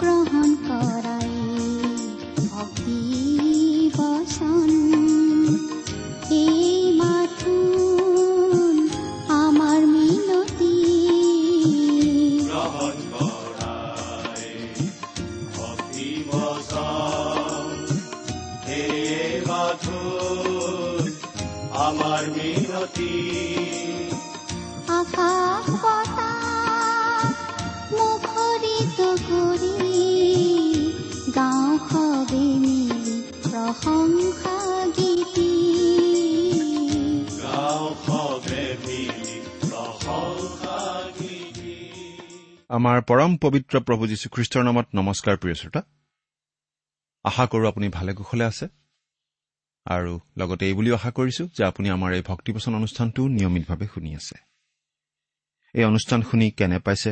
গ্ৰহণ কৰাই ভক্তি বচন আমাৰ পৰম পবিত্ৰ প্ৰভু যীশুখ্ৰীষ্টৰ নামত নমস্কাৰ প্ৰিয় শ্ৰোতা। আশা কৰোঁ আপুনি ভালে কুশলে আছে। আৰু লগতে এই বুলিও আশা কৰিছো যে আপুনি আমাৰ এই ভক্তিপচন অনুষ্ঠানটোও নিয়মিতভাৱে শুনি আছে। এই অনুষ্ঠান শুনি কেনে পাইছে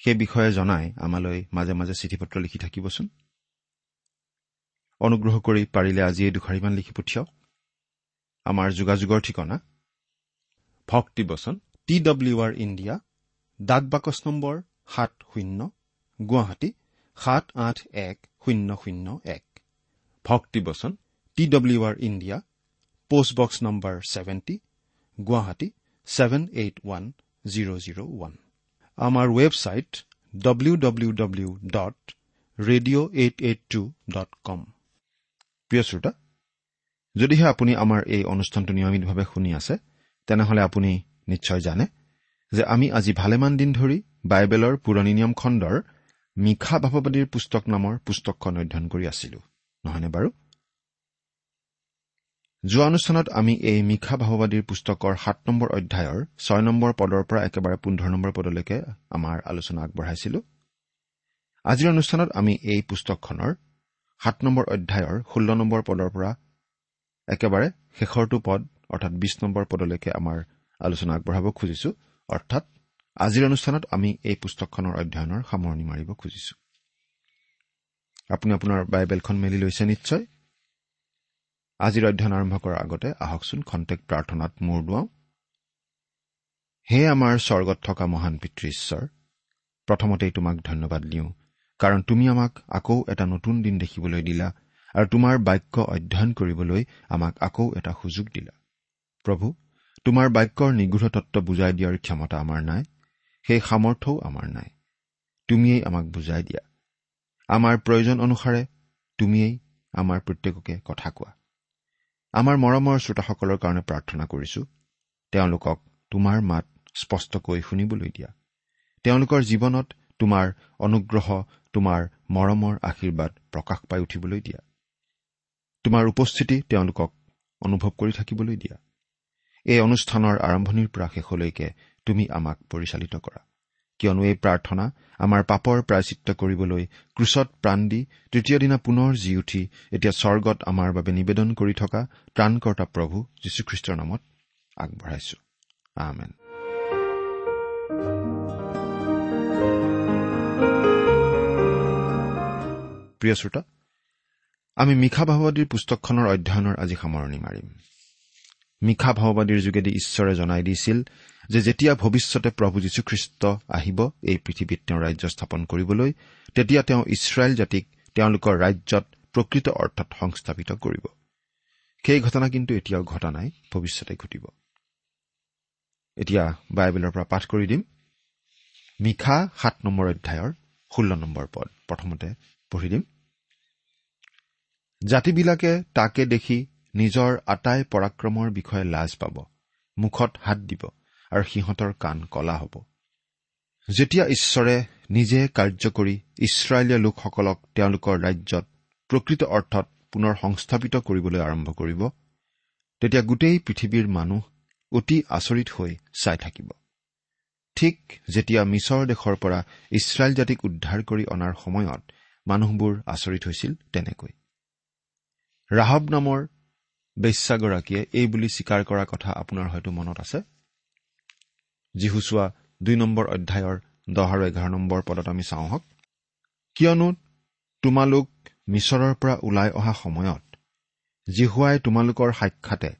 সেই বিষয়ে জনাই আমালৈ মাজে মাজে চিঠি পত্ৰ লিখি থাকিবচোন। অনুগ্ৰহ কৰি পাৰিলে আজি এই দুখাৰিমান লিখি পঠিয়াওক। আমাৰ যোগাযোগৰ ঠিকনা ভক্তিবচন টি ডব্লিউ আৰ ইণ্ডিয়া ডাক বাকচ নম্বৰ সাত শূন্য গুৱাহাটী সাত আঠ এক শূন্য শূন্য এক। ভক্তিবচন T W R India postbox number seventy Guwahati seven eight one zero' zero' one. আমাৰ website W W W dot radio' eight eight two dot com প্ৰিয় শ্ৰোতা যদিহে আপুনি আমাৰ এই অনুষ্ঠানটো নিয়মিতভাৱে শুনি আছে তেনেহলে আপুনি নিশ্চয় জানে যে আমি আজি ভালেমান দিন ধৰি বাইবেলৰ পুৰণি নিয়ম খণ্ডৰ মিশা ভাৱবাদীৰ পুস্তক নামৰ পুস্তকখন অধ্যয়ন কৰি আছিলো। নহয়নে বাৰু? যোৱা অনুষ্ঠানত আমি এই মিশা ভাৱবাদীৰ পুস্তকৰ সাত নম্বৰ অধ্যায়ৰ ছয় নম্বৰ পদৰ পৰা একেবাৰে পোন্ধৰ নম্বৰ পদলৈকে আমাৰ আলোচনা আগবঢ়াইছিলো। আজিৰ অনুষ্ঠানত আমি এই পুস্তকখনৰ সাত নম্বৰ অধ্যায়ৰ ষোল্ল নম্বৰ পদৰ পৰা একেবাৰে শেষৰটো পদ অৰ্থাৎ বিশ নম্বৰ পদলৈকে আমাৰ আলোচনা আগবঢ়াব খুজিছো। অৰ্থাৎ আজিৰ অনুষ্ঠানত আমি এই পুস্তকখনৰ অধ্যয়নৰ সামৰণি মাৰিব খুজিছো। আপুনি আপোনাৰ বাইবেলখন মেলি লৈছে নিশ্চয়? আজিৰ অধ্যয়ন আৰম্ভ কৰাৰ আগতে আহকচোন খন্তেক প্ৰাৰ্থনাত মূৰ দুৱাওঁ। হে আমাৰ স্বৰ্গত থকা মহান পিতৃ ঈশ্বৰ প্ৰথমতেই তোমাক ধন্যবাদ দিওঁ কাৰণ তুমি আমাক আকৌ এটা নতুন দিন দেখিবলৈ দিলা আৰু তোমাৰ বাক্য অধ্যয়ন কৰিবলৈ আমাক আকৌ এটা সুযোগ দিলা। প্ৰভু তোমাৰ বাক্যৰ নিগূঢ় তত্ত্ব বুজাই দিয়াৰ ক্ষমতা আমাৰ নাই। সেই সামৰ্থ্যও আমাৰ নাই। তুমিয়েই আমাক বুজাই দিয়া। আমাৰ প্ৰয়োজন অনুসাৰে তুমিয়েই আমাৰ প্ৰত্যেককে কথা কোৱা। আমাৰ মৰমৰ শ্ৰোতাসকলৰ কাৰণে প্ৰাৰ্থনা কৰিছো। তেওঁলোকক তোমাৰ মাত স্পষ্টকৈ শুনিবলৈ দিয়া। তেওঁলোকৰ জীৱনত তোমাৰ অনুগ্ৰহ তোমাৰ মৰমৰ আশীৰ্বাদ প্ৰকাশ পাই উঠিবলৈ দিয়া। তোমাৰ উপস্থিতি তেওঁলোকক অনুভৱ কৰি থাকিবলৈ দিয়া। এই অনুষ্ঠানৰ আৰম্ভণিৰ পৰা শেষলৈকে তুমি আমাক পৰিচালিত কৰা। কিয়নো এই প্ৰাৰ্থনা আমাৰ পাপৰ প্ৰায়চিত্ৰ কৰিবলৈ ক্ৰুচত প্ৰাণ দি তৃতীয় দিনা পুনৰ জি উঠি এতিয়া স্বৰ্গত আমাৰ বাবে নিবেদন কৰি থকা প্ৰাণকৰ্তা প্ৰভু যীশুখ্ৰীষ্টৰ নামত আগবঢ়াইছো। আমেন। প্ৰিয় শ্ৰোতা আমি মিশা ভাৱবাদীৰ পুস্তকখনৰ অধ্যয়নৰ আজি সামৰণি মাৰিম। মিশা ভাৱবাদীৰ যোগেদি ঈশ্বৰে জনাই দিছিল যে যেতিয়া ভৱিষ্যতে প্ৰভু যীশুখ্ৰীষ্ট আহিব এই পৃথিৱীত তেওঁ ৰাজ্য স্থাপন কৰিবলৈ তেতিয়া তেওঁ ইছৰাইল জাতিক তেওঁলোকৰ ৰাজ্যত প্ৰকৃত অৰ্থত সংস্থাপিত কৰিব। সেই ঘটনা কিন্তু এতিয়াও ঘটা নাই ভৱিষ্যতে ঘটিব। এতিয়া বাইবেলৰ পৰা পাঠ কৰি দিম। মিখা সাত নম্বৰ অধ্যায়ৰ ষোল্ল নম্বৰ পদ প্ৰথমতে পঢ়ি দিম। জাতিবিলাকে তাকে দেখি নিজৰ আটাই পৰাক্ৰমৰ বিষয়ে লাজ পাব মুখত হাত দিব। আৰু সিহঁতৰ কাণ কলা হ'ব। যেতিয়া ঈশ্বৰে নিজে কাৰ্য কৰি ইছৰাইলীয়া লোকসকলক তেওঁলোকৰ ৰাজ্যত প্ৰকৃত অৰ্থত পুনৰ সংস্থাপিত কৰিবলৈ আৰম্ভ কৰিব তেতিয়া গোটেই পৃথিৱীৰ মানুহ অতি আচৰিত হৈ চাই থাকিব। ঠিক যেতিয়া মিছৰ দেশৰ পৰা ইছৰাইল জাতিক উদ্ধাৰ কৰি অনাৰ সময়ত মানুহবোৰ আচৰিত হৈছিল তেনেকৈ। ৰাহব নামৰ বেশ্যাগৰাকীয়ে এই বুলি স্বীকাৰ কৰাৰ কথা আপোনাৰ হয়তো মনত আছে? যীহুচোৱা দুই নম্বৰ অধ্যায়ৰ দহ আৰু এঘাৰ নম্বৰ পদত আমি চাওঁ হওক। কিয়নো তোমালোক মিছৰৰ পৰা ওলাই অহা সময়ত জিহুৱাই তোমালোকৰ সাক্ষাতে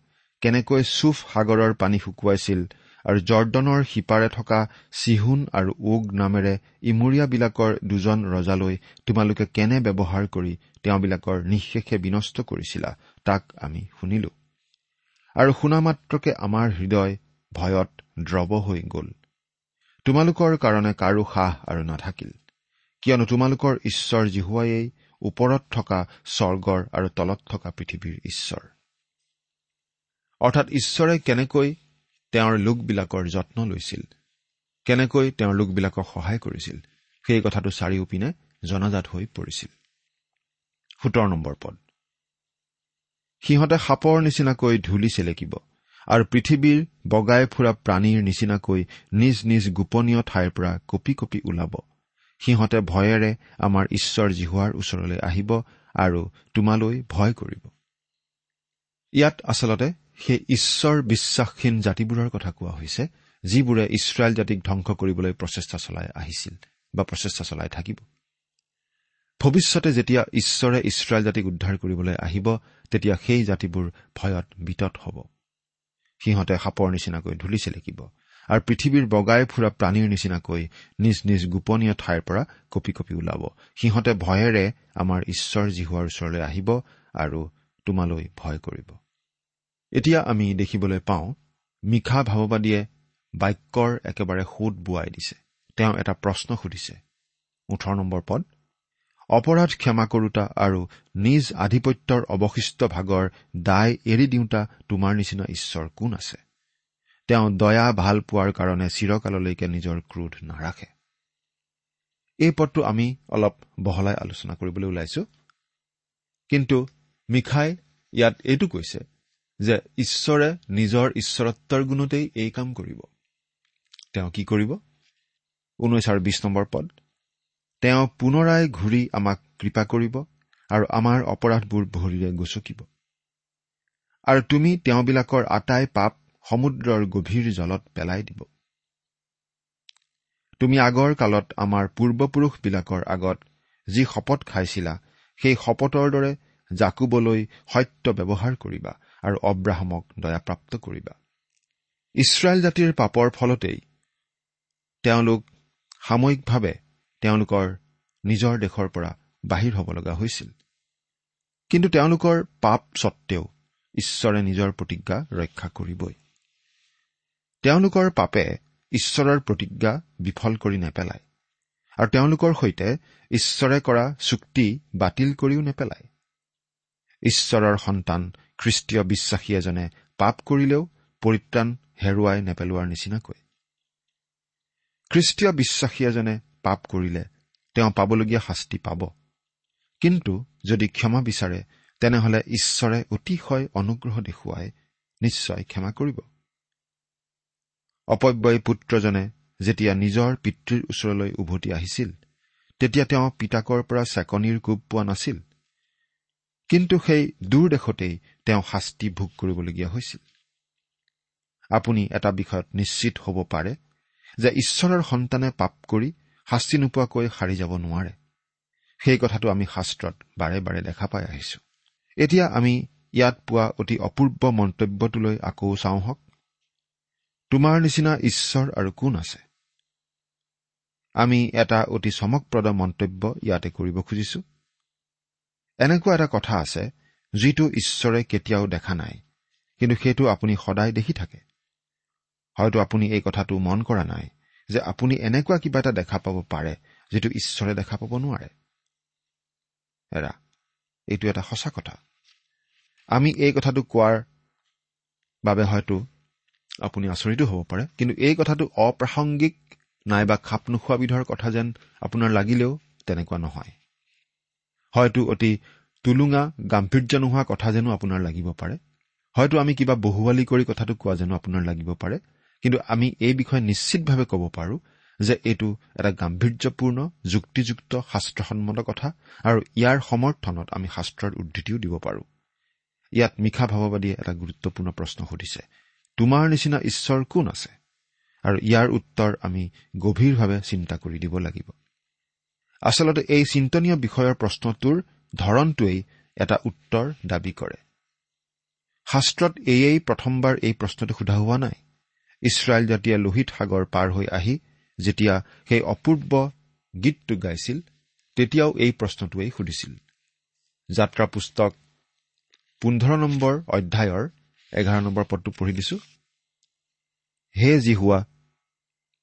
কেনেকৈ চুফ সাগৰৰ পানী শুকুৱাইছিল আৰু জৰ্দনৰ সিপাৰে থকা চিহুন আৰু ওগ নামেৰে ইমূৰীয়াবিলাকৰ দুজন ৰজালৈ তোমালোকে কেনে ব্যৱহাৰ কৰি তেওঁবিলাকৰ নিঃশেষে বিনষ্ট কৰিছিলা তাক আমি শুনিলো। আৰু শুনা মাত্ৰকে আমাৰ হৃদয় ভয়ত দ্ৰৱ হৈ গ'ল। তোমালোকৰ কাৰণে কাৰো সাহ আৰু নাথাকিল। কিয়নো তোমালোকৰ ঈশ্বৰ জিহুৱাইয়েই ওপৰত থকা স্বৰ্গৰ আৰু তলত থকা পৃথিৱীৰ ঈশ্বৰ। অৰ্থাৎ ঈশ্বৰে কেনেকৈ তেওঁৰ লোকবিলাকৰ যত্ন লৈছিল কেনেকৈ তেওঁৰ লোকবিলাকক সহায় কৰিছিল সেই কথাটো চাৰিওপিনে জনাজাত হৈ পৰিছিল। সোতৰ নম্বৰ পদ। সিহঁতে সাপৰ নিচিনাকৈ ধূলি চেলেকিব। আৰু পৃথিৱীৰ বগাই ফুৰা প্ৰাণীৰ নিচিনাকৈ নিজ নিজ গোপনীয় ঠাইৰ পৰা কপি কপি ওলাব। সিহঁতে ভয়েৰে আমাৰ ঈশ্বৰ জিহুৱাৰ ওচৰলৈ আহিব আৰু তোমালৈ ভয় কৰিব। ইয়াত আচলতে সেই ঈশ্বৰ বিশ্বাসহীন জাতিবোৰৰ কথা কোৱা হৈছে যিবোৰে ইছৰাইল জাতিক ধ্বংস কৰিবলৈ প্ৰচেষ্টা চলাই আহিছিল বা প্ৰচেষ্টা চলাই থাকিব। ভৱিষ্যতে যেতিয়া ঈশ্বৰে ইছৰাইল জাতিক উদ্ধাৰ কৰিবলৈ আহিব তেতিয়া সেই জাতিবোৰ ভয়ত বিতত হ'ব। সিহঁতে সাপৰ নিচিনাকৈ ধূলি চেলেকিব আৰু পৃথিৱীৰ বগাই ফুৰা প্ৰাণীৰ নিচিনাকৈ নিজ নিজ গোপনীয় ঠাইৰ পৰা কপি কপি ওলাব। সিহঁতে ভয়েৰে আমাৰ ঈশ্বৰ জিহুৱাৰ ওচৰলৈ আহিব আৰু তোমালৈ ভয় কৰিব। এতিয়া আমি দেখিবলৈ পাওঁ মিশা ভাৱবাদীয়ে বাক্যৰ একেবাৰে সোঁত বোৱাই দিছে। তেওঁ এটা প্ৰশ্ন সুধিছে। ওঠৰ নম্বৰ পদ? অপৰাধ ক্ষমা কৰোতা আৰু নিজ আধিপত্যৰ অৱশিষ্ট ভাগৰ দায় এৰি দিওঁতা তোমাৰ নিচিনা ঈশ্বৰ কোন আছে? তেওঁ দয়া ভাল পোৱাৰ কাৰণে চিৰকাললৈকে নিজৰ ক্ৰোধ নাৰাখে। এই পদটো আমি অলপ বহলাই আলোচনা কৰিবলৈ ওলাইছো। কিন্তু মিখাই ইয়াত এইটো কৈছে যে ঈশ্বৰে নিজৰ ঈশ্বৰত্বৰ গুণতেই এই কাম কৰিব। তেওঁ কি কৰিব? ঊনৈছ আৰু বিশ নম্বৰ পদ। তেওঁ পুনৰাই ঘূৰি আমাক কৃপা কৰিব আৰু আমাৰ অপৰাধবোৰ ভৰিৰে গচকিব। আৰু তুমি তেওঁবিলাকৰ আটাই পাপ সমুদ্ৰৰ গভীৰ জলত পেলাই দিব। তুমি আগৰ কালত আমাৰ পূৰ্বপুৰুষবিলাকৰ আগত যি শপত খাইছিলা সেই শপতৰ দৰে জাকুবলৈ সত্য ব্যৱহাৰ কৰিবা আৰু অব্ৰাহামক দয়াপ্ৰাপ্ত কৰিবা। ইছৰাইল জাতিৰ পাপৰ ফলতেই তেওঁলোক সাময়িকভাৱে তেওঁলোকৰ নিজৰ দেশৰ পৰা বাহিৰ হ'ব লগা হৈছিল। কিন্তু তেওঁলোকৰ পাপ স্বত্তেও ঈশ্বৰে নিজৰ প্ৰতিজ্ঞা ৰক্ষা কৰিবই। তেওঁলোকৰ পাপে ঈশ্বৰৰ প্ৰতিজ্ঞা বিফল কৰি নেপেলায় আৰু তেওঁলোকৰ সৈতে ঈশ্বৰে কৰা চুক্তি বাতিল কৰিও নেপেলায়। ঈশ্বৰৰ সন্তান খ্ৰীষ্টীয় বিশ্বাসী এজনে পাপ কৰিলেও পৰিত্ৰাণ হেৰুৱাই নেপেলোৱাৰ নিচিনাকৈ। খ্ৰীষ্টীয় বিশ্বাসী এজনে পাপ কৰিলে তেওঁ পাবলগীয়া শাস্তি পাব। কিন্তু যদি ক্ষমা বিচাৰে তেনেহলে ঈশ্বৰে অতিশয় অনুগ্ৰহ দেখুৱাই নিশ্চয় ক্ষমা কৰিব। অপব্যয় পুত্ৰজনে যেতিয়া নিজৰ পিতৃৰ ওচৰলৈ উভতি আহিছিল তেতিয়া তেওঁ পিতাকৰ পৰা চেকনিৰ কোব পোৱা নাছিল। কিন্তু সেই দূৰ দেশতেই তেওঁ শাস্তি ভোগ কৰিবলগীয়া হৈছিল। আপুনি এটা বিষয়ত নিশ্চিত হ'ব পাৰে যে ঈশ্বৰৰ সন্তানে পাপ কৰি শাস্তি নোপোৱাকৈ সাৰি যাব নোৱাৰে। সেই কথাটো আমি শাস্ত্ৰত বাৰে বাৰে দেখা পাই আহিছো। এতিয়া আমি ইয়াত পোৱা অতি অপূৰ্ব মন্তব্যটোলৈ আকৌ চাওঁ হওক। তোমাৰ নিচিনা ঈশ্বৰ আৰু কোন আছে? আমি এটা অতি চমকপ্ৰদ মন্তব্য ইয়াতে কৰিব খুজিছো। এনেকুৱা এটা কথা আছে যিটো ঈশ্বৰে কেতিয়াও দেখা নাই কিন্তু সেইটো আপুনি সদায় দেখি থাকে। হয়তো আপুনি এই কথাটো মন কৰা নাই। যে আপুনি এনেকুৱা কিবা এটা দেখা পাব পাৰে যিটো ঈশ্বৰে দেখা পাব নোৱাৰে। এৰা এইটো এটা সঁচা কথা। আমি এই কথাটো কোৱাৰ বাবে হয়তো আপুনি আচৰিতো হ'ব পাৰে কিন্তু এই কথাটো অপ্ৰাসংগিক নাইবা খাপ নোখোৱা বিধৰ কথা যেন আপোনাৰ লাগিলেও তেনেকুৱা নহয়। হয়তো অতি টুলুঙা গাম্ভীৰ্য নোহোৱা কথা যেনো আপোনাৰ লাগিব পাৰে। হয়তো আমি কিবা বহুৱালি কৰি কথাটো কোৱা যেনো আপোনাৰ লাগিব পাৰে। কিন্তু আমি এই বিষয়ে নিশ্চিতভাৱে ক'ব পাৰোঁ যে এইটো এটা গাম্ভীৰ্যপূৰ্ণ যুক্তিযুক্ত শাস্ত্ৰসন্মত কথা আৰু ইয়াৰ সমৰ্থনত আমি শাস্ত্ৰৰ উদ্ধতিও দিব পাৰোঁ। ইয়াত মিশা ভাৱবাদীয়ে এটা গুৰুত্বপূৰ্ণ প্ৰশ্ন সুধিছে তোমাৰ নিচিনা ঈশ্বৰ কোন আছে? আৰু ইয়াৰ উত্তৰ আমি গভীৰভাৱে চিন্তা কৰি দিব লাগিব। আচলতে এই চিন্তনীয় বিষয়ৰ প্ৰশ্নটোৰ ধৰণটোৱেই এটা উত্তৰ দাবী কৰে। শাস্ত্ৰত এয়েই প্ৰথমবাৰ এই প্ৰশ্নটো সোধা হোৱা নাই। ইছৰাইল জাতিয়ে লোহিত সাগৰ পাৰ হৈ আহি যেতিয়া সেই অপূৰ্ব গীতটো গাইছিল তেতিয়াও এই প্ৰশ্নটোৱেই সুধিছিল। যাত্ৰা পুস্তক পোন্ধৰ নম্বৰ অধ্যায়ৰ এঘাৰ নম্বৰ পদটো পঢ়ি দিছো। হে যি হোৱা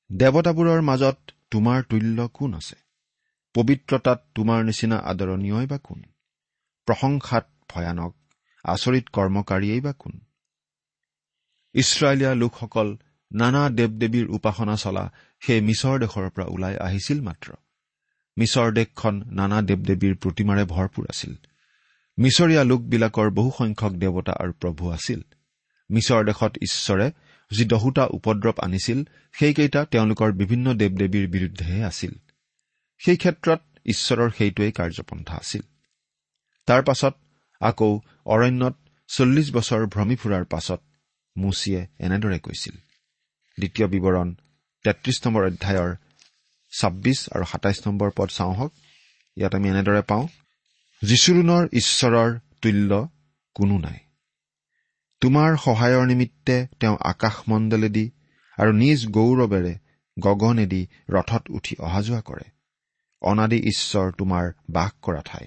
দেৱতাবোৰৰ মাজত তোমাৰ তুল্য কোন আছে? পবিত্ৰতাত তোমাৰ নিচিনা আদৰণীয় বা কোন? প্ৰশংসাত ভয়ানক আচৰিত কৰ্মকাৰীয়েই বা কোন? ইছৰাইলীয়া লোকসকল নানা দেৱ দেৱীৰ উপাসনা চলা সেই মিছৰ দেশৰ পৰা ওলাই আহিছিল মাত্ৰ। মিছৰ দেশখন নানা দেৱ দেৱীৰ প্ৰতিমাৰে ভৰপূৰ আছিল। মিছৰীয়া লোকবিলাকৰ বহুসংখ্যক দেৱতা আৰু প্ৰভু আছিল। মিছৰ দেশত ঈশ্বৰে যি দহোটা উপদ্ৰৱ আনিছিল সেইকেইটা তেওঁলোকৰ বিভিন্ন দেৱ দেৱীৰ বিৰুদ্ধেহে আছিল। সেই ক্ষেত্ৰত ঈশ্বৰৰ সেইটোৱেই কাৰ্যপন্থা আছিল। তাৰ পাছত আকৌ অৰণ্যত চল্লিছ বছৰ ভ্ৰমি ফুৰাৰ পাছত মুচিয়ে এনেদৰে কৈছিল দ্বিতীয় বিৱৰণ তেত্ৰিশ নম্বৰ অধ্যায়ৰ ছাব্বিছ আৰু সাতাইছ নম্বৰ পদ চাওঁ হওক। ইয়াত আমি এনেদৰে পাওঁ যীশুৰুণৰ ঈশ্বৰৰ তুল্য কোনো নাই। তোমাৰ সহায়ৰ নিমিত্তে তেওঁ আকাশমণ্ডলেদি আৰু নিজ গৌৰৱেৰে গগনেদি ৰথত উঠি অহা যোৱা কৰে। অনাদি ঈশ্বৰ তোমাৰ বাস কৰা ঠাই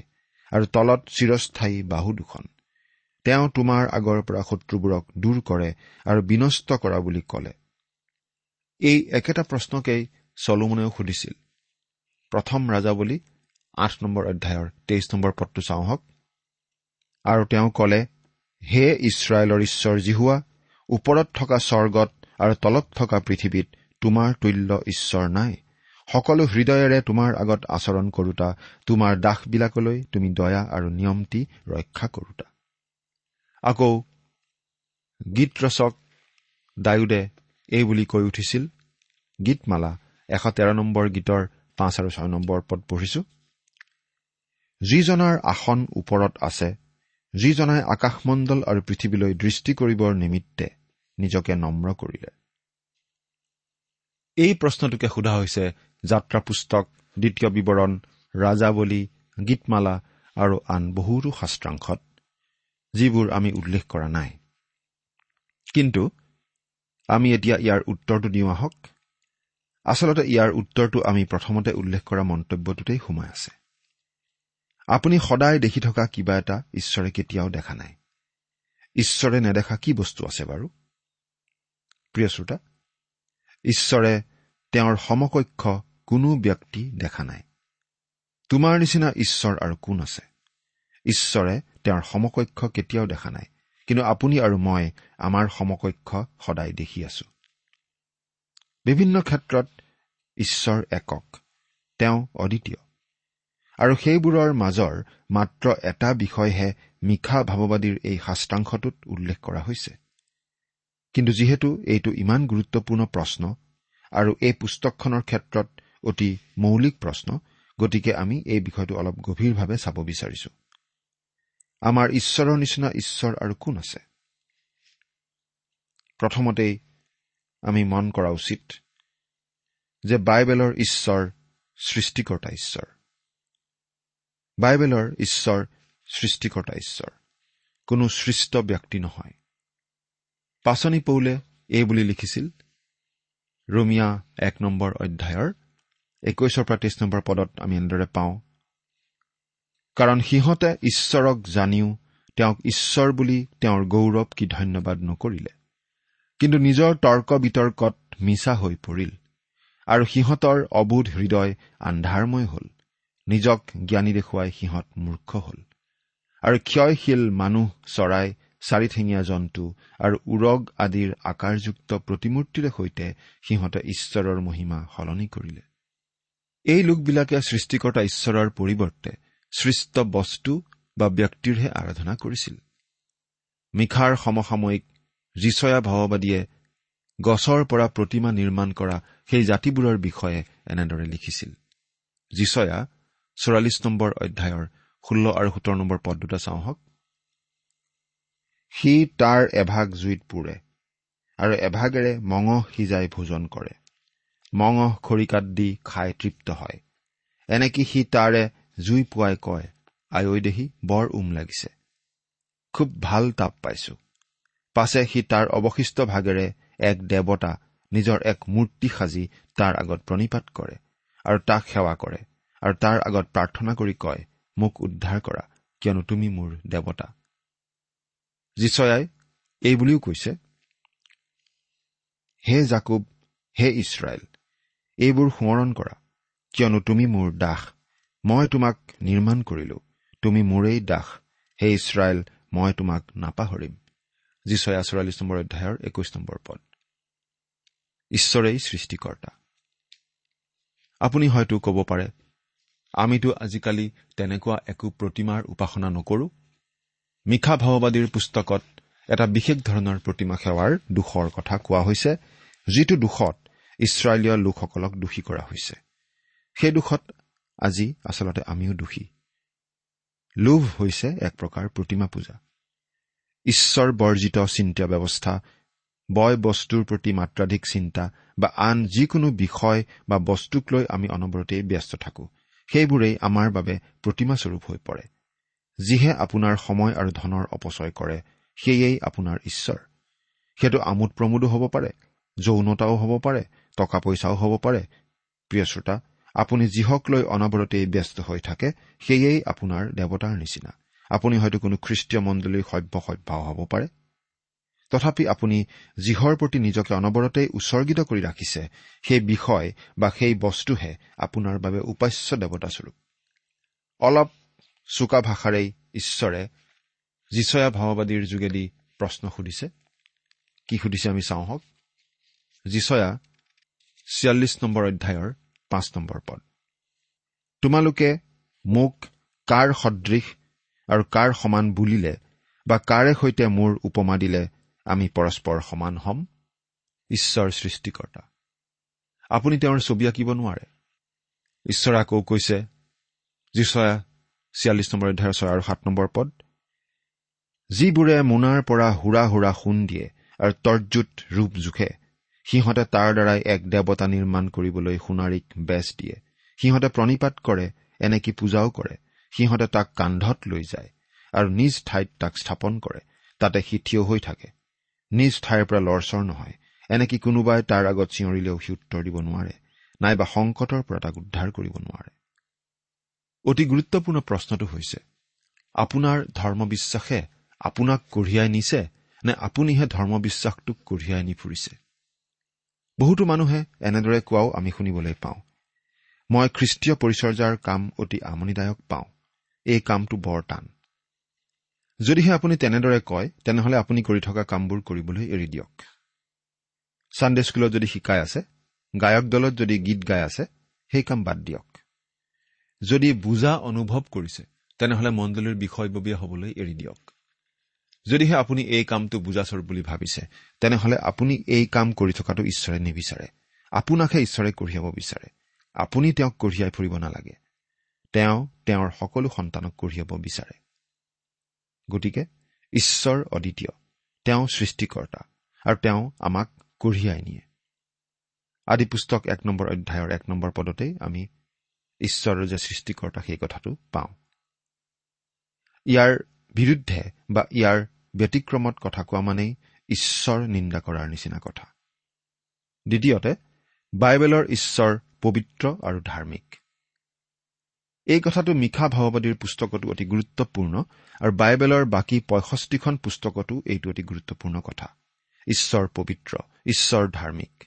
আৰু তলত চিৰস্থায়ী বাহু দুখন। তেওঁ তোমাৰ আগৰ পৰা শত্ৰুবোৰক দূৰ কৰে আৰু বিনষ্ট কৰা বুলি ক'লে। এই একেটা প্ৰশ্নকেই চলোমনেও সুধিছিল। প্ৰথম ৰাজা বুলি আঠ নম্বৰ অধ্যায়ৰ তেইছ নম্বৰ পদটো চাওঁ হওক। আৰু তেওঁ ক'লে হে ইছৰাইলৰ ঈশ্বৰ জিহুৱা ওপৰত থকা স্বৰ্গত আৰু তলত থকা পৃথিৱীত তোমাৰ তুল্য ঈশ্বৰ নাই। সকলো হৃদয়েৰে তোমাৰ আগত আচৰণ কৰোতা তোমাৰ দাসবিলাকলৈ তুমি দয়া আৰু নিয়মটি ৰক্ষা কৰোতা। আকৌ গীত ৰচক ডায়ুদে এই বুলি কৈ উঠিছিল গীতমালা এশ তেৰ নম্বৰ গীতৰ পাঁচ আৰু ছয় নম্বৰ পদ পঢ়িছো। যিজনাৰ আসন ওপৰত আছে যিজনাই আকাশমণ্ডল আৰু পৃথিৱীলৈ দৃষ্টি কৰিবৰ নিমিত্তে নিজকে নম্ৰ কৰিলে। এই প্ৰশ্নটোকে সোধা হৈছে যাত্ৰা পুস্তক দ্বিতীয় বিৱৰণ ৰাজাৱলী গীতমালা আৰু আন বহুতো শাস্ত্ৰাংশত যিবোৰ আমি উল্লেখ কৰা নাই। কিন্তু আমি এতিয়া ইয়াৰ উত্তৰটো দিওঁ আহক। আচলতে ইয়াৰ উত্তৰটো আমি প্ৰথমতে উল্লেখ কৰা মন্তব্যটোতেই সোমাই আছে। আপুনি সদায় দেখি থকা কিবা এটা ঈশ্বৰে কেতিয়াও দেখা নাই। ঈশ্বৰে নেদেখা কি বস্তু আছে বাৰু? প্ৰিয় শ্ৰোতা ঈশ্বৰে তেওঁৰ সমকক্ষ কোনো ব্যক্তি দেখা নাই। তোমাৰ নিচিনা ঈশ্বৰ আৰু কোন আছে? ঈশ্বৰে তেওঁৰ সমকক্ষ কেতিয়াও দেখা নাই। কিন্তু আপুনি আৰু মই আমাৰ সমকক্ষ সদায় দেখি আছো। বিভিন্ন ক্ষেত্ৰত ঈশ্বৰ একক তেওঁ অদ্বিতীয়। আৰু সেইবোৰৰ মাজৰ মাত্ৰ এটা বিষয়হে মিশা ভাৱবাদীৰ এই শাস্ত্ৰাংশটোত উল্লেখ কৰা হৈছে। কিন্তু যিহেতু এইটো ইমান গুৰুত্বপূৰ্ণ প্ৰশ্ন আৰু এই পুস্তকখনৰ ক্ষেত্ৰত অতি মৌলিক প্ৰশ্ন গতিকে আমি এই বিষয়টো অলপ গভীৰভাৱে চাব বিচাৰিছো। আমাৰ ঈশ্বৰৰ নিচিনা ঈশ্বৰ আৰু কোন আছে? প্ৰথমতেই আমি মন কৰা উচিত যে বাইবেলৰ ঈশ্বৰ সৃষ্টিকৰ্তা ঈশ্বৰ। বাইবেলৰ ঈশ্বৰ সৃষ্টিকৰ্তা ঈশ্বৰ। কোনো সৃষ্ট ব্যক্তি নহয়। পাচনি পৌলে এই বুলি লিখিছিল ৰমিয়া এক নম্বৰ অধ্যায়ৰ একৈশৰ পৰা তেইছ নম্বৰ পদত আমি এনেদৰে পাওঁ কাৰণ সিহঁতে ঈশ্বৰক জানিও তেওঁক ঈশ্বৰ বুলি তেওঁৰ গৌৰৱ কি ধন্যবাদ নকৰিলে। কিন্তু নিজৰ তৰ্ক বিতৰ্কত মিছা হৈ পৰিল আৰু সিহঁতৰ অবোধ হৃদয় আন্ধাৰময় হ'ল। নিজক জ্ঞানী দেখুৱাই সিহঁত মূৰ্খ হ'ল। আৰু ক্ষয়শীল মানুহ চৰাই চাৰিঠেঙীয়া জন্তু আৰু উৰগ আদিৰ আকাৰযুক্ত প্ৰতিমূৰ্তিৰে সৈতে সিহঁতে ঈশ্বৰৰ মহিমা সলনি কৰিলে। এই লোকবিলাকে সৃষ্টিকৰ্তা ঈশ্বৰৰ পৰিৱৰ্তে সৃষ্ট বস্তু বা ব্যক্তিৰহে আৰাধনা কৰিছিল। মিখাৰ সমসাময়িক যিচয়া ভাৱবাদীয়ে গছৰ পৰা প্ৰতিমা নিৰ্মাণ কৰা সেই জাতিবোৰৰ বিষয়ে এনেদৰে লিখিছিল। যিচয়া চৌৰাল্লিছ নম্বৰ অধ্যায়ৰ ষোল্ল আৰু সোতৰ নম্বৰ পদ দুটা চাওঁ হওক সি তাৰ এভাগ জুইত পুৰে আৰু এভাগেৰে মঙহ সিজাই ভোজন কৰে। মঙহ খৰিকাত দি খাই তৃপ্ত হয়। এনেকি সি তাৰে জুই পুৱাই কয় আয়ৈ দেহি বৰ উম লাগিছে। খুব ভাল তাপ পাইছো। পাছে সি তাৰ অৱশিষ্ট ভাগেৰে এক দেৱতা নিজৰ এক মূৰ্তি সাজি তাৰ আগত প্ৰণিপাত কৰে আৰু তাক সেৱা কৰে আৰু তাৰ আগত প্ৰাৰ্থনা কৰি কয় মোক উদ্ধাৰ কৰা কিয়নো তুমি মোৰ দেৱতা। জীচয়াই এই বুলিও কৈছে হে জাকুব হে ইছৰাইল এইবোৰ সোঁৱৰণ কৰা কিয়নো তুমি মোৰ দাস। মই তোমাক নিৰ্মাণ কৰিলো। তুমি মোৰেই দাস। হে ইছৰাইল মই তোমাক নাপাহৰিম। যিচয়া চৌৰাল্লিছ নম্বৰ অধ্যায়ৰ একৈশ নম্বৰ পদ। ঈশ্বৰেই সৃষ্টিকৰ্তা। আপুনি হয়তো ক'ব পাৰে আমিতো আজিকালি তেনেকুৱা একো প্ৰতিমাৰ উপাসনা নকৰো। মিশা ভাওবাদীৰ পুস্তকত এটা বিশেষ ধৰণৰ প্ৰতিমা সেৱাৰ দোষৰ কথা কোৱা হৈছে যিটো দোষত ইছৰাইলীয় লোকসকলক দোষী কৰা হৈছে। সেই দোষত আজি আচলতে আমিও দোষী। লোভ হৈছে এক প্ৰকাৰ প্ৰতিমা পূজা। ঈশ্বৰ বৰ্জিত চিন্তা ব্যৱস্থা বয় বস্তুৰ প্ৰতি মাত্ৰাধিক চিন্তা বা আন যিকোনো বিষয় বা বস্তুক লৈ আমি অনবৰতেই ব্যস্ত থাকো সেইবোৰেই আমাৰ বাবে প্ৰতিমাস্বৰূপ হৈ পৰে। যিহে আপোনাৰ সময় আৰু ধনৰ অপচয় কৰে সেয়েই আপোনাৰ ঈশ্বৰ। সেইটো আমোদ প্ৰমোদো হ'ব পাৰে যৌনতাও হ'ব পাৰে টকা পইচাও হ'ব পাৰে। প্ৰিয় শ্ৰোতা আপুনি যিহক লৈ অনবৰতেই ব্যস্ত হৈ থাকে সেয়েই আপোনাৰ দেৱতাৰ নিচিনা। আপুনি হয়তো কোনো খ্ৰীষ্টীয় মণ্ডলীৰ সভ্য সভ্যাও হ'ব পাৰে। তথাপি আপুনি যিহৰ প্ৰতি নিজকে অনবৰতেই উৎসৰ্গিত কৰি ৰাখিছে সেই বিষয় বা সেই বস্তুহে আপোনাৰ বাবে উপাস্য দেৱতাস্বৰূপ। অলপ চোকা ভাষাৰেই ঈশ্বৰে যিচয়া ভাওবাদীৰ যোগেদি প্ৰশ্ন সুধিছে। কি সুধিছে আমি চাওঁ হওক। যিচয়া ছিয়াল্লিছ নম্বৰ অধ্যায়ৰ পাঁচ নম্বৰ পদ। তোমালোকে মোক কাৰ সদৃশ আৰু কাৰ সমান বুলিলে বা কাৰে সৈতে মোৰ উপমা দিলে আমি পৰস্পৰ সমান হ'ম? ঈশ্বৰ সৃষ্টিকৰ্তা। আপুনি তেওঁৰ ছবি আঁকিব নোৱাৰে। ঈশ্বৰে আকৌ কৈছে যিচয়া ছিয়াল্লিছ নম্বৰ অধ্যায়ৰ ছয় আৰু সাত নম্বৰ পদ যিবোৰে মোনাৰ পৰা হুৰা হুৰা সোণ দিয়ে আৰু তৰ্জুত ৰূপ জোখে সিহঁতে তাৰ দ্বাৰাই এক দেৱতা নিৰ্মাণ কৰিবলৈ সোণাৰীক বেচ দিয়ে। সিহঁতে প্ৰণিপাত কৰে এনেকি পূজাও কৰে। সিহঁতে তাক কান্ধত লৈ যায় আৰু নিজ ঠাইত তাক স্থাপন কৰে তাতে সি থিয় হৈ থাকে। নিজ ঠাইৰ পৰা লৰচৰ নহয় এনেকি কোনোবাই তাৰ আগত চিঞৰিলেও সি উত্তৰ দিব নোৱাৰে নাইবা সংকটৰ পৰা তাক উদ্ধাৰ কৰিব নোৱাৰে। অতি গুৰুত্বপূৰ্ণ প্ৰশ্নটো হৈছে আপোনাৰ ধৰ্মবিশ্বাসে আপোনাক কঢ়িয়াই নিছে নে আপুনিহে ধৰ্মবিশ্বাসটোক কঢ়িয়াই নি ফুৰিছে? বহুতো মানুহে এনেদৰে কোৱাও আমি শুনিবলৈ পাওঁ। মই খ্ৰীষ্টীয় পৰিচৰ্যাৰ কাম অতি আমনিদায়ক পাওঁ। এই কামটো বৰ টান। যদিহে আপুনি তেনেদৰে কয় তেনেহলে আপুনি কৰি থকা কামবোৰ কৰিবলৈ এৰি দিয়ক। ছানডে স্কুলত যদি শিকাই আছে গায়ক দলত যদি গীত গাই আছে সেই কাম বাদ দিয়ক। যদি বুজা অনুভৱ কৰিছে তেনেহলে মণ্ডলীৰ বিষয়ববীয়া হবলৈ এৰি দিয়ক। যদিহে আপুনি এই কামটো বুজাস্বৰূপ বুলি ভাবিছে তেনেহলে আপুনি এই কাম কৰি থকাটো ঈশ্বৰে নিবিচাৰে। আপোনাকহে ঈশ্বৰে কঢ়িয়াব বিচাৰে। আপুনি তেওঁক কঢ়িয়াই ফুৰিব নালাগে। তেওঁ তেওঁৰ সকলো সন্তানক কঢ়িয়াব বিচাৰে। গতিকে ঈশ্বৰ অদ্বিতীয়। তেওঁ সৃষ্টিকৰ্তা আৰু তেওঁ আমাক কঢ়িয়াই নিয়ে। আদি পুস্তক এক নম্বৰ অধ্যায়ৰ এক নম্বৰ পদতেই আমি ঈশ্বৰৰ যে সৃষ্টিকৰ্তা সেই কথাটো পাওঁ। ইয়াৰ বিৰুদ্ধে বা ইয়াৰ ব্যতিক্ৰমত কথা কোৱা মানেই ঈশ্বৰ নিন্দা কৰাৰ নিচিনা কথা। দ্বিতীয়তে বাইবেলৰ ঈশ্বৰ পবিত্ৰ আৰু ধাৰ্মিক। এই কথাটো মিশা ভাওবাদীৰ পুস্তকতো অতি গুৰুত্বপূৰ্ণ আৰু বাইবেলৰ বাকী পঁয়ষষ্ঠিখন পুস্তকতো এইটো অতি গুৰুত্বপূৰ্ণ কথা। ঈশ্বৰ পবিত্ৰ ঈশ্বৰ ধাৰ্মিক।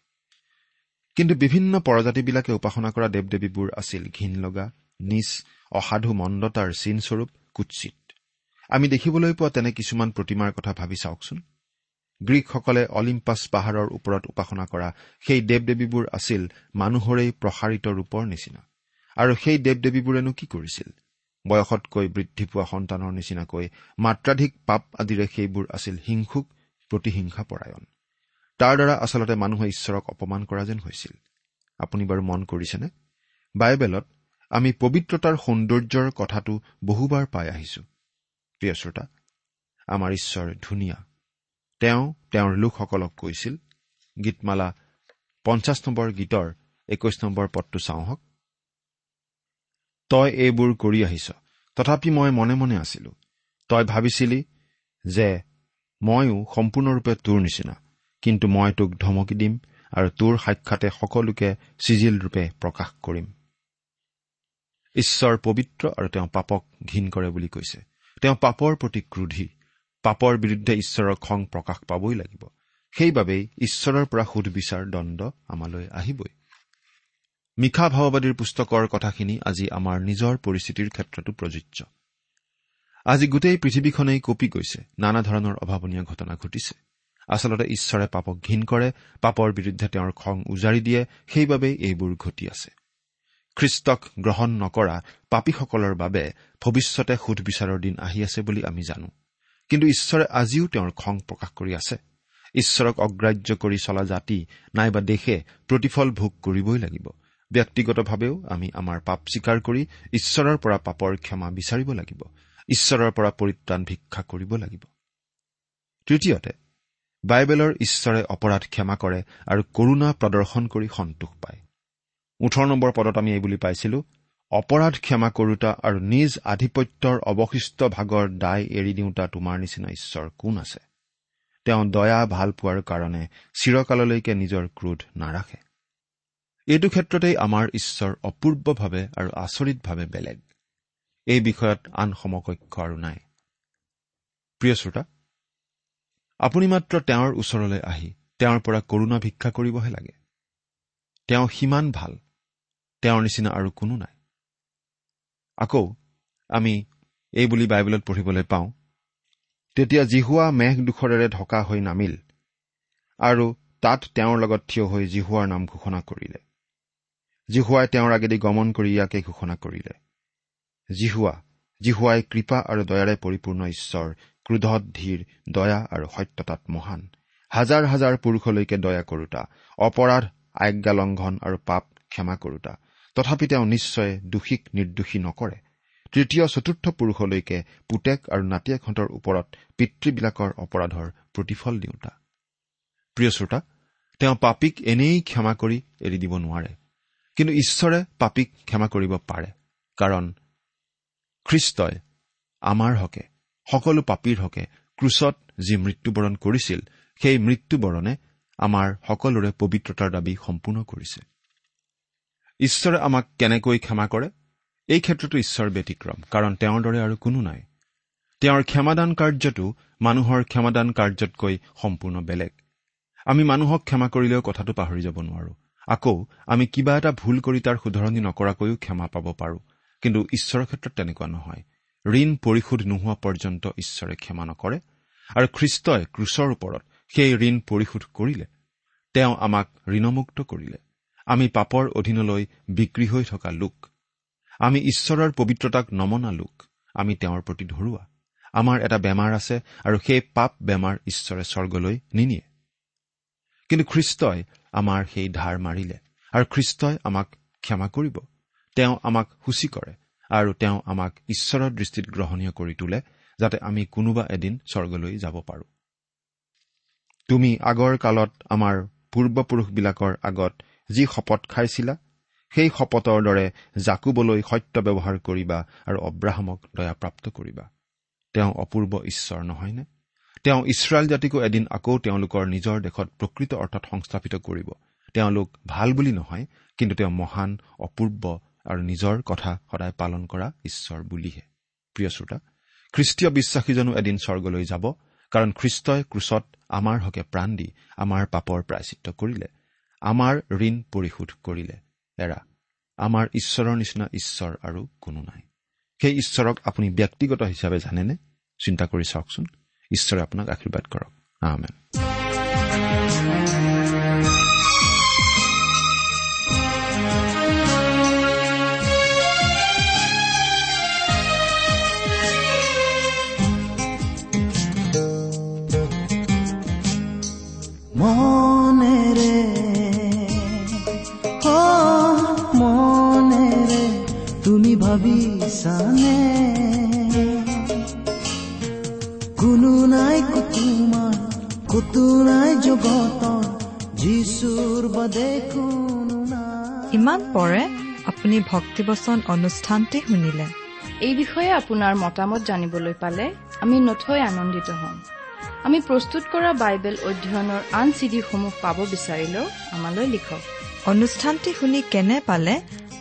কিন্তু বিভিন্ন প্ৰজাতিবিলাকে উপাসনা কৰা দেৱ দেৱীবোৰ আছিল ঘীন লগা নিজ অসাধু মন্দতাৰ চিনস্বৰূপ কুৎসিত। আমি দেখিবলৈ পোৱা তেনে কিছুমান প্ৰতিমাৰ কথা ভাবি চাওকচোন। গ্ৰীকসকলে অলিম্পাছ পাহাৰৰ ওপৰত উপাসনা কৰা সেই দেৱ দেৱীবোৰ আছিল মানুহৰেই প্ৰসাৰিত ৰূপৰ নিচিনা। আৰু সেই দেৱ দেৱীবোৰেনো কি কৰিছিল? বয়সতকৈ বৃদ্ধি পোৱা সন্তানৰ নিচিনাকৈ মাত্ৰাধিক পাপ আদিৰে সেইবোৰ আছিল হিংসুক প্ৰতিহিংসা পৰায়ণ। তাৰ দ্বাৰা আচলতে মানুহে ঈশ্বৰক অপমান কৰা যেন হৈছিল। আপুনি বাৰু মন কৰিছেনে? বাইবেলত আমি পবিত্ৰতাৰ সৌন্দৰ্যৰ কথাটো বহুবাৰ পাই আহিছো। প্ৰিয় শ্ৰোতা আমাৰ ঈশ্বৰ ধুনীয়া। তেওঁ তেওঁৰ লোকসকলক কৈছিল গীতমালা পঞ্চাছ নম্বৰ গীতৰ একৈশ নম্বৰ পদটো চাওঁহক তই এইবোৰ কৰি আহিছ। তথাপি মই মনে মনে আছিলো। তই ভাবিছিলি যে ময়ো সম্পূৰ্ণৰূপে তোৰ নিচিনা কিন্তু মই তোক ধমকি দিম আৰু তোৰ সাক্ষাতে সকলোকে চিজিল ৰূপে প্ৰকাশ কৰিম। ঈশ্বৰ পবিত্ৰ আৰু তেওঁ পাপক ঘীন কৰে বুলি কৈছে। তেওঁ পাপৰ প্ৰতি ক্ৰোধী। পাপৰ বিৰুদ্ধে ঈশ্বৰৰ খং প্ৰকাশ পাবই লাগিব। সেইবাবেই ঈশ্বৰৰ পৰা সুধবিচাৰ দণ্ড আমালৈ আহিবই। মিশা ভাওবাদীৰ পুস্তকৰ কথাখিনি আজি আমাৰ নিজৰ পৰিস্থিতিৰ ক্ষেত্ৰতো প্ৰযোজ্য। আজি গোটেই পৃথিৱীখনেই কঁপি গৈছে। নানা ধৰণৰ অভাৱনীয় ঘটনা ঘটিছে। আচলতে ঈশ্বৰে পাপক ঘীন কৰে পাপৰ বিৰুদ্ধে তেওঁৰ খং উজাৰি দিয়ে সেইবাবেই এইবোৰ ঘটি আছে। খ্ৰীষ্টক গ্ৰহণ নকৰা পাপীসকলৰ বাবে ভৱিষ্যতে সুধবিচাৰৰ দিন আহি আছে বুলি আমি জানো। কিন্তু ঈশ্বৰে আজিও তেওঁৰ খং প্ৰকাশ কৰি আছে। ঈশ্বৰক অগ্ৰাহ্য কৰি চলা জাতি নাইবা দেশে প্ৰতিফল ভোগ কৰিবই লাগিব। ব্যক্তিগতভাৱেও আমি আমাৰ পাপ স্বীকাৰ কৰি ঈশ্বৰৰ পৰা পাপৰ ক্ষমা বিচাৰিব লাগিব। ঈশ্বৰৰ পৰা পৰিত্ৰাণ ভিক্ষা কৰিব লাগিব। তৃতীয়তে বাইবেলৰ ঈশ্বৰে অপৰাধ ক্ষমা কৰে আৰু কৰুণা প্ৰদৰ্শন কৰি সন্তোষ পায়। ওঠৰ নম্বৰ পদত আমি এই বুলি পাইছিলো। অপৰাধ ক্ষমা কৰোতা আৰু নিজ আধিপত্যৰ অৱশিষ্ট ভাগৰ দায় এৰি দিওঁতা তোমাৰ নিচিনা ঈশ্বৰ কোন আছে? তেওঁ দয়া ভাল পোৱাৰ কাৰণে চিৰকাললৈকে নিজৰ ক্ৰোধ নাৰাখে। এইটো ক্ষেত্ৰতেই আমাৰ ঈশ্বৰ অপূৰ্বভাৱে আৰু আচৰিতভাৱে বেলেগ। এই বিষয়ত আন সমকক্ষ আৰু নাই। প্ৰিয় শ্ৰোতা আপুনি মাত্ৰ তেওঁৰ ওচৰলৈ আহি তেওঁৰ পৰা কৰুণা ভিক্ষা কৰিবহে লাগে। তেওঁ সিমান ভাল। তেওঁৰ নিচিনা আৰু কোনো নাই। আকৌ আমি এই বুলি বাইবেলত পঢ়িবলৈ পাওঁ তেতিয়া জিহুৱা মেঘ দুখৰেৰে ঢকা হৈ নামিল আৰু তাত তেওঁৰ লগত থিয় হৈ জিহুৱাৰ নাম ঘোষণা কৰিলে। জিহুৱাই তেওঁৰ আগেদি গমন কৰি ইয়াকে ঘোষণা কৰিলে। জিহুৱা জিহুৱাই কৃপা আৰু দয়াৰে পৰিপূৰ্ণ ঈশ্বৰ ক্ৰোধত ধীৰ দয়া আৰু সত্যতাত মহান হাজাৰ হাজাৰ পুৰুষলৈকে দয়া কৰোতা অপৰাধ আজ্ঞালংঘন আৰু পাপ ক্ষমা কৰোতা তথাপি তেওঁ নিশ্চয় দোষীক নিৰ্দোষী নকৰে। তৃতীয় চতুৰ্থ পুৰুষলৈকে পুতেক আৰু নাতিয়েকহঁতৰ ওপৰত পিতৃবিলাকৰ অপৰাধৰ প্ৰতিফল দিওঁতা। প্ৰিয় শ্ৰোতা তেওঁ পাপীক এনেই ক্ষমা কৰি এৰি দিব নোৱাৰে। কিন্তু ঈশ্বৰে পাপীক ক্ষমা কৰিব পাৰে কাৰণ খ্ৰীষ্টই আমাৰ হকে সকলো পাপীৰ হকে ক্ৰুচত যি মৃত্যুবৰণ কৰিছিল সেই মৃত্যুবৰণে আমাৰ সকলোৰে পবিত্ৰতাৰ দাবী সম্পূৰ্ণ কৰিছে। ঈশ্বৰে আমাক কেনেকৈ ক্ষমা কৰে? এই ক্ষেত্ৰতো ঈশ্বৰ ব্যতিক্ৰম কাৰণ তেওঁৰ দৰে আৰু কোনো নাই। তেওঁৰ ক্ষমাদান কাৰ্যটো মানুহৰ ক্ষমাদান কাৰ্যতকৈ সম্পূৰ্ণ বেলেগ। আমি মানুহক ক্ষমা কৰিলেও কথাটো পাহৰি যাব নোৱাৰো। আকৌ আমি কিবা এটা ভুল কৰি তাৰ শুধৰণি নকৰাকৈও ক্ষমা পাব পাৰো। কিন্তু ঈশ্বৰৰ ক্ষেত্ৰত তেনেকুৱা নহয়। ঋণ পৰিশোধ নোহোৱা পৰ্যন্ত ঈশ্বৰে ক্ষমা নকৰে আৰু খ্ৰীষ্টই ক্ৰুচৰ ওপৰত সেই ঋণ পৰিশোধ কৰিলে। তেওঁ আমাক ঋণমুক্ত কৰিলে। আমি পাপৰ অধীনলৈ বিক্ৰী হৈ থকা লোক। আমি ঈশ্বৰৰ পবিত্ৰতাক নমনা লোক। আমি তেওঁৰ প্ৰতি ধৰুৱা। আমাৰ এটা বেমাৰ আছে আৰু সেই পাপ বেমাৰ ঈশ্বৰে স্বৰ্গলৈ নিনিয়ে। কিন্তু খ্ৰীষ্টই আমাৰ সেই ধাৰ মাৰিলে আৰু খ্ৰীষ্টই আমাক ক্ষমা কৰিব। তেওঁ আমাক সূচী কৰে আৰু তেওঁ আমাক ঈশ্বৰৰ দৃষ্টিত গ্ৰহণীয় কৰি তোলে যাতে আমি কোনোবা এদিন স্বৰ্গলৈ যাব পাৰো। তুমি আগৰ কালত আমাৰ পূৰ্বপুৰুষবিলাকৰ আগত যি শপত খাইছিলা সেই শপতৰ দৰে জাকুবলৈ সত্য ব্যৱহাৰ কৰিবা আৰু অব্ৰাহামক দয়াপ্ৰাপ্ত কৰিবা। তেওঁ অপূৰ্ব ঈশ্বৰ নহয়নে? তেওঁ ইছৰাইল জাতিকো এদিন আকৌ তেওঁলোকৰ নিজৰ দেশত প্ৰকৃত অৰ্থত সংস্থাপিত কৰিব। তেওঁলোক ভাল বুলি নহয় কিন্তু তেওঁ মহান অপূৰ্ব আৰু নিজৰ কথা সদায় পালন কৰা ঈশ্বৰ বুলিহে। প্ৰিয় শ্ৰোতা খ্ৰীষ্টীয় বিশ্বাসীজনো এদিন স্বৰ্গলৈ যাব কাৰণ খ্ৰীষ্টই ক্ৰুচত আমাৰ হকে প্ৰাণ দি আমাৰ পাপৰ প্ৰায়চিত্ৰ কৰিলে। আমাৰ ঋণ পৰিশোধ কৰিলে। এৰা আমাৰ ঈশ্বৰৰ নিচিনা ঈশ্বৰ আৰু কোনো নাই। সেই ঈশ্বৰক আপুনি ব্যক্তিগত হিচাপে জানেনে? চিন্তা কৰি চাওকচোন। ঈশ্বৰে আপোনাক আশীৰ্বাদ কৰক। আমেন। মনেৰে ভাবিছানে কোনো নাই কুতুমাৰ কতো নাই জগতৰ যিচুৰ বাদে কোনো ইমান পৰে আপুনি ভক্তিবচন অনুষ্ঠানটি শুনিলে। এই বিষয়ে আপোনাৰ মতামত জানিবলৈ পালে আমি নথৈ আনন্দিত হ'ম। আমি প্ৰস্তুত কৰা বাইবেল অধ্যয়নৰ আন চিডিসমূহ পাব বিচাৰিলেও আমালৈ লিখক। অনুষ্ঠানটি শুনি কেনে পালে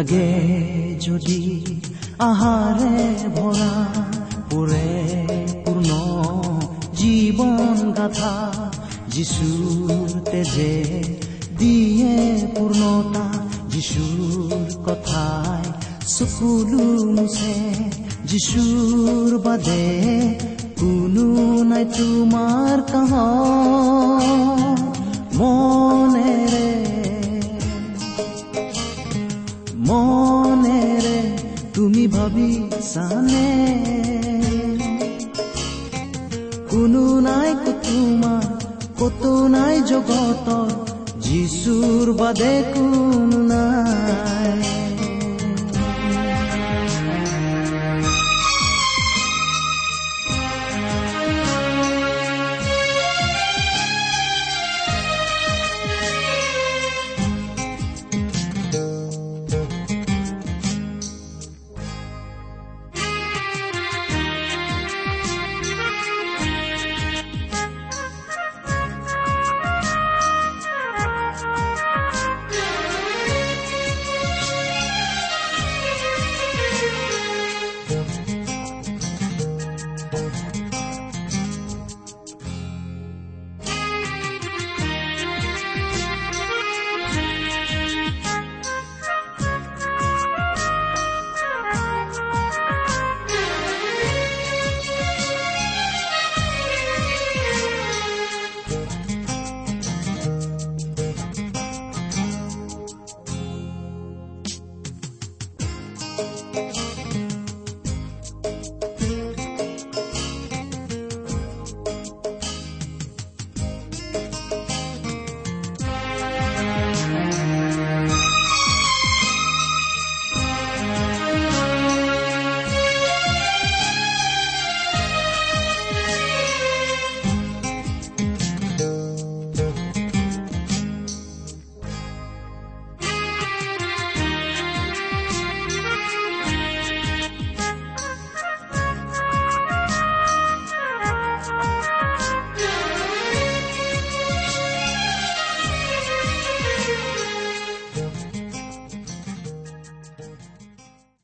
লাগে যদি আহাৰে ভৰা পুৰে পূৰ্ণ জীৱন গাথা যিচুৰ তেজে দিয়ে পূৰ্ণতা যিচুৰ কথাই চকুলো মুছে যিচুৰ বাদে কোনো নাই তোমাৰ কাহ মনেৰে তুমি ভাবিছানে কোনো নাই তোমাৰ কতো নাই জগতৰ যিচুৰ বাদে কোনো নাই।